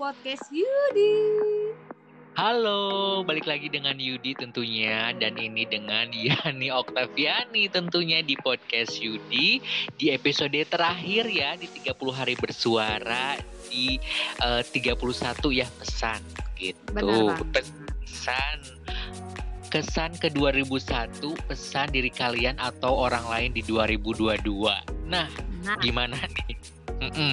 podcast Yudi. Halo, balik lagi dengan Yudi tentunya dan ini dengan Yani Oktaviani tentunya di podcast Yudi di episode terakhir ya di 30 hari bersuara di eh, 31 ya pesan gitu. Benar. Pesan kesan ke 2001 pesan diri kalian atau orang lain di 2022. Nah, Nah, gimana nih? Mm-mm.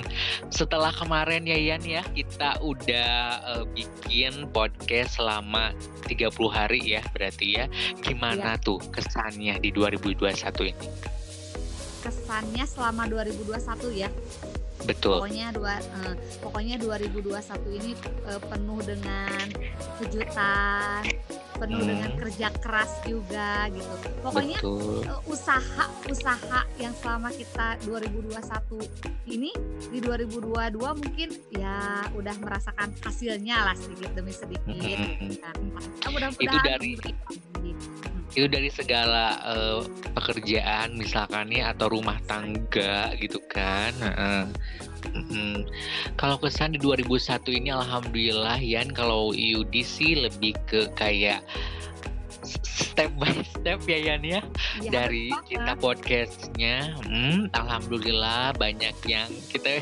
Setelah kemarin ya Yan ya kita udah eh, bikin podcast selama 30 hari ya berarti ya. Gimana tuh kesannya di 2021 ini? kesannya selama 2021 ya. Betul. Pokoknya dua eh, pokoknya 2021 ini eh, penuh dengan kejutan, penuh Hmm. dengan kerja keras juga gitu. Pokoknya Betul. eh, usaha-usaha yang selama kita 2021 ini di 2022 mungkin ya udah merasakan hasilnya lah sedikit demi sedikit. Kan. Nah, mudah-mudahan Itu dari-. Itu dari segala eh, pekerjaan misalkan ya atau rumah tangga gitu kan. Heeh. Mm-mm. Kalau kesan di 2001 ini alhamdulillah Yan kalau Yudi sih lebih ke kayak step by step ya Yan ya Ya, dari kita podcastnya hmm, alhamdulillah banyak yang kita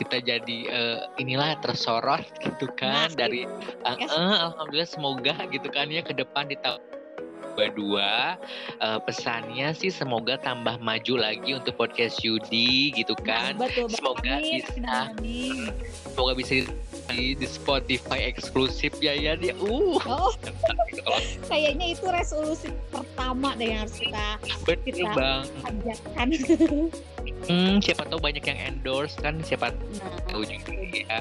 kita jadi eh, inilah tersorot gitu kan Nah, dari Yes. eh, alhamdulillah semoga gitu kan ya ke depan di tahun 22 eh, pesannya sih semoga tambah maju lagi untuk podcast Yudi gitu kan betul Semoga amin, bisa. amin, amin. semoga bisa di, di Spotify eksklusif ya ya dia uh Oh, kayaknya itu resolusi pertama deh yang harus kita betul Kita- bang. hmm, siapa tahu banyak yang endorse kan siapa Nah, tahu juga ya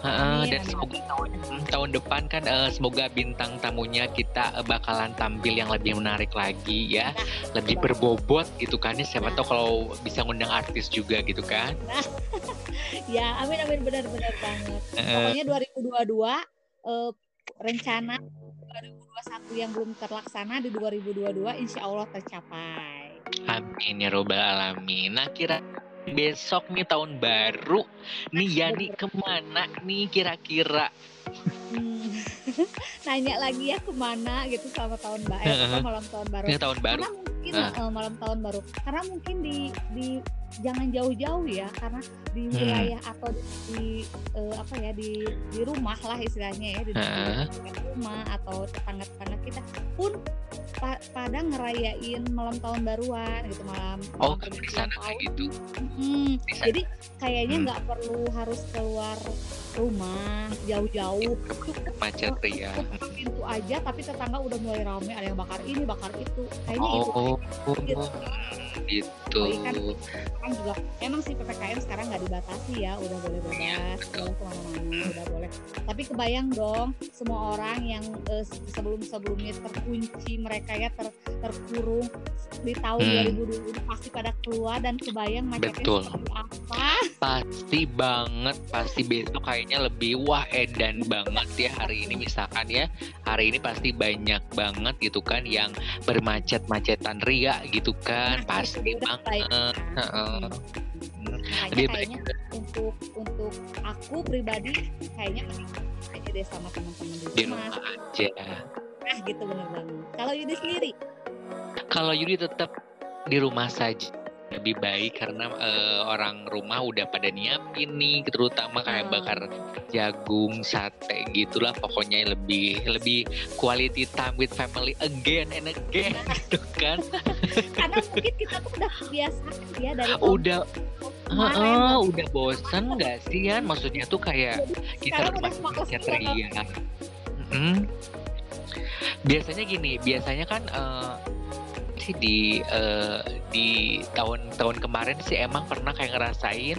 Heeh, amin, dan semoga tahun, tahun depan kan eh, semoga bintang tamunya kita eh, bakalan tampil yang lebih menarik lagi ya, lebih betul. berbobot gitu kan ya. Siapa Nah. tahu kalau bisa ngundang artis juga gitu kan. Ya, amin amin benar-benar banget. Pokoknya 2022 eh, rencana 2021 yang belum terlaksana di 2022 insya Allah tercapai. Amin ya robbal alamin. Nah kira besok nih tahun baru nih Yani ke mana nih kira-kira? Hmm. Nanya lagi ya ke mana gitu sama tahun baru, eh, apa malam tahun baru. Ini tahun baru. Karena mungkin Ah. eh, malam tahun baru. Karena mungkin di di jangan jauh-jauh ya, karena di Hmm. wilayah atau di, di, eh, apa ya di di rumah lah istilahnya ya di, di dekat rumah atau tetangga-tetangga kita pun pa- pada ngerayain malam tahun baruan gitu malam. Oh malam kamu di sana kayak gitu. Hmm, jadi kayaknya Hmm. nggak perlu harus keluar rumah jauh-jauh. Cukup Macet ya. ketuk pintu aja tapi tetangga udah mulai rame ada yang bakar ini bakar itu kayaknya itu Oh, gitu. gitu. Kan juga emang sih ppkm sekarang nggak dibatasi ya udah boleh bebas boleh ke mana-mana udah boleh tapi kebayang dong semua orang yang eh, sebelum sebelumnya terkunci mereka ya ter, terkurung di tahun Hmm. 2020 pasti pada keluar dan kebayang macetnya Betul. seperti apa Pasti banget, pasti besok kayaknya lebih wah edan banget ya hari ini misalkan ya. Hari ini pasti banyak banget gitu kan yang bermacet-macetan ria gitu kan. Nah, pasti baik. banget. Heeh. makanya Lebih baik. kayaknya untuk untuk aku pribadi kayaknya aja deh sama teman-teman di rumah rumah aja. nah gitu bener banget kalau Yudi sendiri Kalau Yudi tetap di rumah saja lebih baik karena eh, orang rumah udah pada nyiapin nih terutama kayak Hmm. bakar jagung sate gitulah pokoknya lebih lebih quality time with family again and again gitu kan karena mungkin kita tuh udah kebiasaan ya dari udah kemarin Heeh, udah bosen nggak sih Yan? Maksudnya tuh kayak kita sekarang udah masih males macet banget. ria. Mm. Biasanya gini, biasanya kan eh, sih di eh, di tahun-tahun kemarin sih emang pernah kayak ngerasain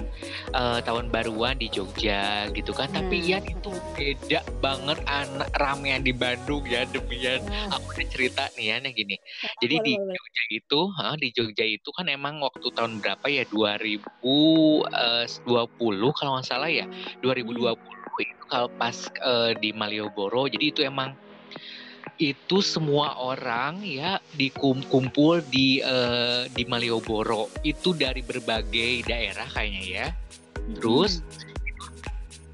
eh, tahun baruan di Jogja gitu kan. Tapi Nah. Yan itu beda banget anak ramean di Bandung ya demi Yan. Nah, Aku ada cerita nih Yan yang gini. Jadi boleh, di. Jogja itu, ha, di Jogja itu kan emang waktu tahun berapa ya 2020 kalau nggak salah ya 2020 itu kalau pas eh, di Malioboro. Jadi itu emang itu semua orang ya dikumpul di uh, di Malioboro itu dari berbagai daerah kayaknya ya. Terus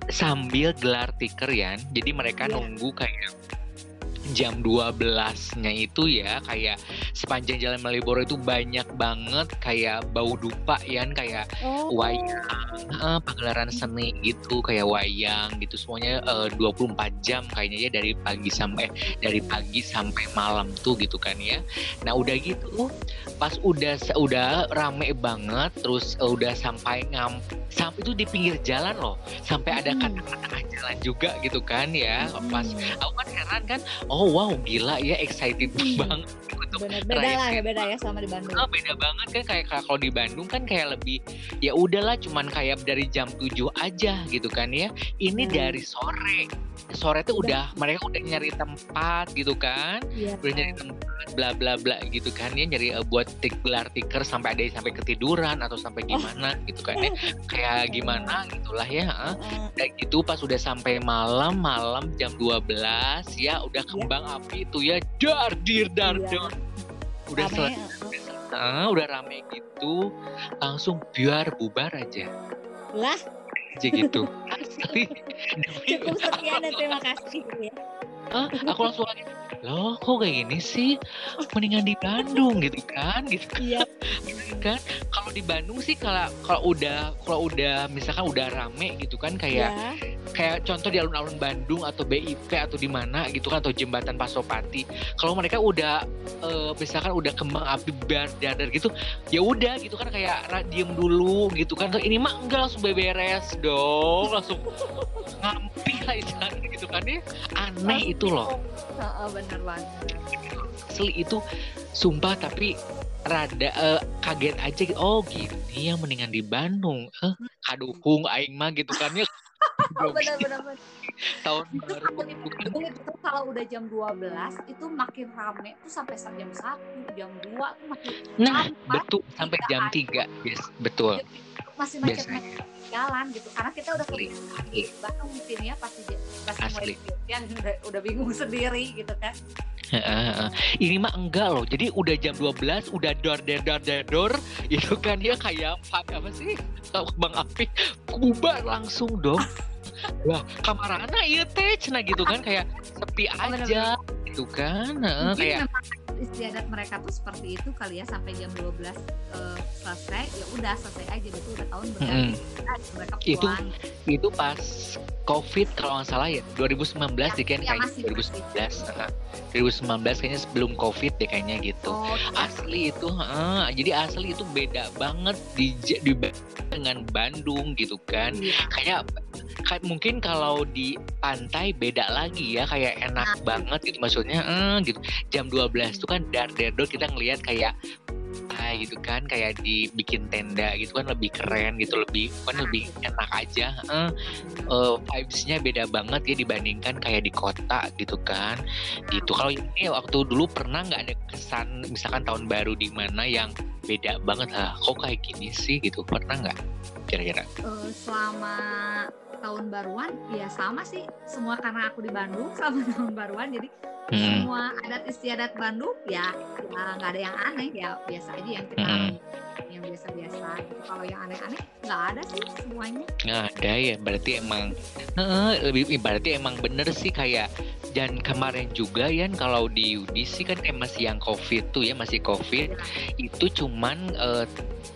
sambil gelar tiker ya. Jadi mereka yeah. nunggu kayak jam 12-nya itu ya kayak sepanjang jalan Malioboro itu banyak banget kayak bau dupa ya kayak oh. wayang uh, pagelaran seni gitu kayak wayang gitu semuanya uh, 24 jam kayaknya ya dari pagi sampai dari pagi sampai malam tuh gitu kan ya. Nah udah gitu pas udah udah rame banget terus uh, udah sampai ngam sampai itu di pinggir jalan loh sampai ada kata-kata jalan juga gitu kan ya pas aku kan heran kan oh wow gila ya excited banget Bener, beda lah ya beda ya sama di Bandung oh, beda banget kan kayak kalau di Bandung kan kayak lebih ya udahlah cuman kayak dari jam 7 aja gitu kan ya ini hmm. dari sore sore tuh udah, udah mereka udah nyari tempat gitu kan ya, udah nyari tempat bla bla bla gitu kan ya nyari uh, buat tik gelar tiker sampai ada yang sampai ketiduran atau sampai oh. gimana oh. gitu kan ya kayak gimana gitulah ya uh. dan gitu pas udah sampai malam malam jam 12 ya udah iya. kembang ya. api itu ya dar dir dar ya. dar udah selesai uh, udah rame gitu langsung biar bubar aja. Lah? Aja gitu. Cukup sekian dan terima kasih ya. Hah? aku langsung lagi loh kok kayak gini sih? Mendingan di Bandung gitu kan gitu. Iya. Kan kalau di Bandung sih kalau kalau udah kalau udah misalkan udah rame gitu kan kayak ya. kayak contoh di alun-alun Bandung atau BIP atau di mana gitu kan atau jembatan Pasopati. Kalau mereka udah uh, misalkan udah kembang api dadar gitu ya udah gitu kan kayak diem dulu gitu kan. Ini mah enggak langsung beberes dong langsung ngampi lah istilahnya gitu kan ya. Aneh itu loh. Oh, bener banget asli itu sumpah tapi rada uh, kaget aja gitu. oh gini ya mendingan di Bandung. Eh kadukung aing mah gitu kan ya. Benar-benar tahun itu baru. kalau itu, itu kalau udah jam 12 itu makin rame tuh sampai jam 1 jam 2 tuh makin nah betul sampai jam 3 yes, betul masih macet jalan gitu. Karena kita udah asli. bahkan mungkin ya pasti pasti mulai yang udah, udah bingung sendiri gitu kan. Ini mah enggak loh. Jadi udah jam 12 udah dor dor dor dor dor itu kan ya kayak apa sih? Bang api bubar langsung dong. Wah kamar anak iya teh cina gitu kan kayak sepi aja gitu kan. Kayak istiadat mereka tuh seperti itu kali ya sampai jam 12 uh, eh, selesai ya udah selesai aja gitu udah tahun berganti hmm. mereka pulang. itu itu pas covid kalau nggak salah ya 2019 ya, deh kan ya, kayak masih, 2019 masih. Nah, 2019 kayaknya sebelum covid deh kayaknya gitu oh, iya. asli itu uh, jadi asli itu beda banget di, di dengan Bandung gitu kan iya. kayak kayak mungkin kalau di pantai beda lagi ya kayak enak nah, banget gitu maksudnya eh, gitu. Jam 12 tuh kan dar dar kita ngelihat kayak ah gitu kan kayak dibikin tenda gitu kan lebih keren gitu lebih kan lebih enak aja uh, uh, vibesnya beda banget ya dibandingkan kayak di kota gitu kan. Gitu. Kalau ini waktu dulu pernah nggak ada kesan misalkan tahun baru di mana yang beda banget? Lah kok kayak gini sih gitu pernah nggak kira-kira? Uh, selama tahun baruan ya sama sih semua karena aku di Bandung sama tahun baruan jadi hmm. semua adat istiadat Bandung ya nggak ya, ada yang aneh ya biasa aja yang kita hmm. yang biasa-biasa kalau yang aneh-aneh nggak ada sih semuanya nggak ada ya berarti emang uh, lebih berarti emang bener sih kayak dan kemarin juga ya kalau di sih kan kayak masih yang covid tuh ya masih covid itu cuman uh,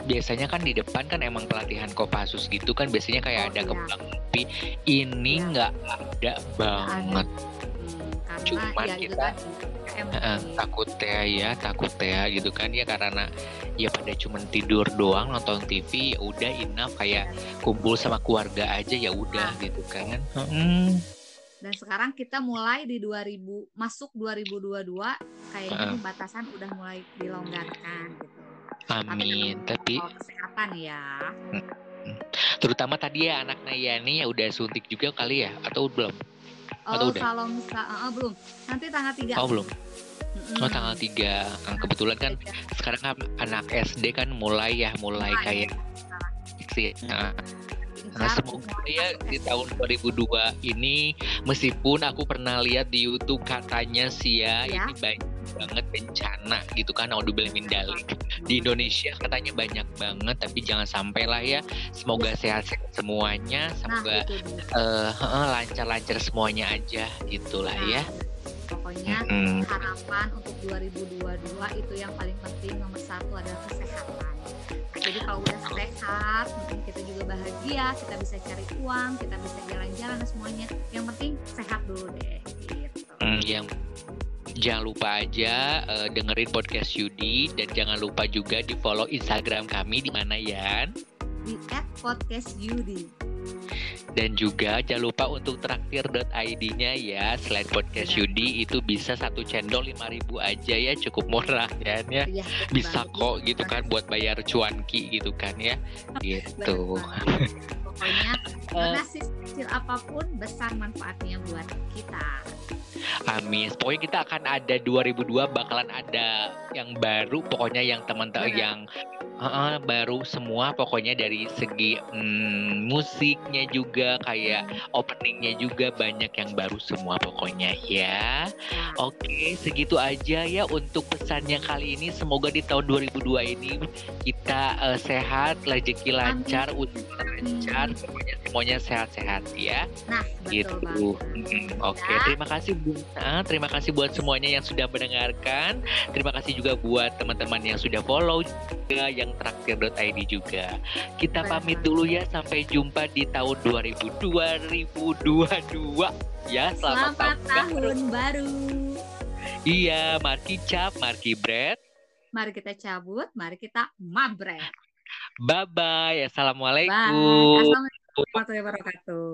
biasanya kan di depan kan emang pelatihan Kopassus gitu kan biasanya kayak oh, ada iya. kembang api ini iya. nggak ya. ada banget hmm, cuman ya kita uh, takut ya ya takut ya gitu kan ya karena ya pada cuman tidur doang nonton TV ya udah enough kayak iya. kumpul sama keluarga aja ya udah nah. gitu kan hmm. Dan sekarang kita mulai di 2000 masuk 2022 kayaknya uh. batasan udah mulai dilonggarkan gitu Amin. Tapi, kesehatan ya. Terutama tadi ya anak Nayani ya udah suntik juga kali ya atau belum? Oh, atau udah? kalau misal uh, belum. Nanti tanggal 3. Oh, belum. Oh, tanggal 3. Nah, kebetulan kan sekarang kan anak SD kan mulai ya, mulai, kayak sih. Nah. Nah, semoga ya di tahun 2002 ini meskipun aku pernah lihat di YouTube katanya sih ya, ya. ini banyak banget bencana gitu kan naudzubillah min dalik di Indonesia katanya banyak banget tapi jangan sampai lah ya. Semoga sehat-sehat semuanya nah, semoga nah, uh, lancar-lancar semuanya aja gitulah nah, ya pokoknya mm harapan untuk 2022 itu yang paling penting nomor satu adalah kesehatan. Jadi kalau udah sehat kita juga bahagia kita bisa cari uang kita bisa jalan-jalan semuanya. Yang penting sehat dulu deh gitu. mm, yang jangan lupa aja uh, dengerin podcast Yudi dan jangan lupa juga di follow Instagram kami di mana ya di @podcast Yudi dan juga jangan lupa untuk traktir.id-nya ya. Selain podcast ya. Yudi itu bisa satu cendol 5000 aja ya. Cukup murah ya, ya. ya bisa kok gitu kan buat bayar cuanki gitu kan ya. Gitu. Pokoknya donasi kecil apa pun besar manfaatnya buat kita. Amin. Pokoknya kita akan ada 2002 bakalan ada yang baru. Pokoknya yang teman-teman yang uh, baru semua pokoknya dari segi mm, musiknya juga kayak openingnya juga banyak yang baru semua pokoknya ya. Oke, segitu aja ya untuk pesannya kali ini. Semoga di tahun 2002 ini kita uh, sehat, rezeki lancar, usaha lancar, semuanya semuanya sehat-sehat ya. Nah, betul gitu. Hmm, Oke, ya. terima kasih Bu. Nah, terima kasih buat semuanya yang sudah mendengarkan. Terima kasih juga buat teman-teman yang sudah follow juga yang traktir.id juga. Kita pamit dulu ya sampai jumpa di tahun 2000 2022 ya. Selamat, selamat tahun, tahun baru. Iya, mari cap, mari bread. Mari kita cabut, mari kita mabret. Bye bye. Assalamualaikum. Bye. Assalamualaikum warahmatullahi wabarakatuh.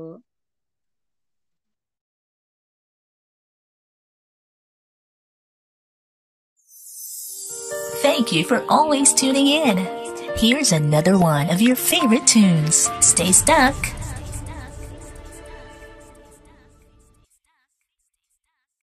Thank you for always tuning in. Here's another one of your favorite tunes. Stay stuck.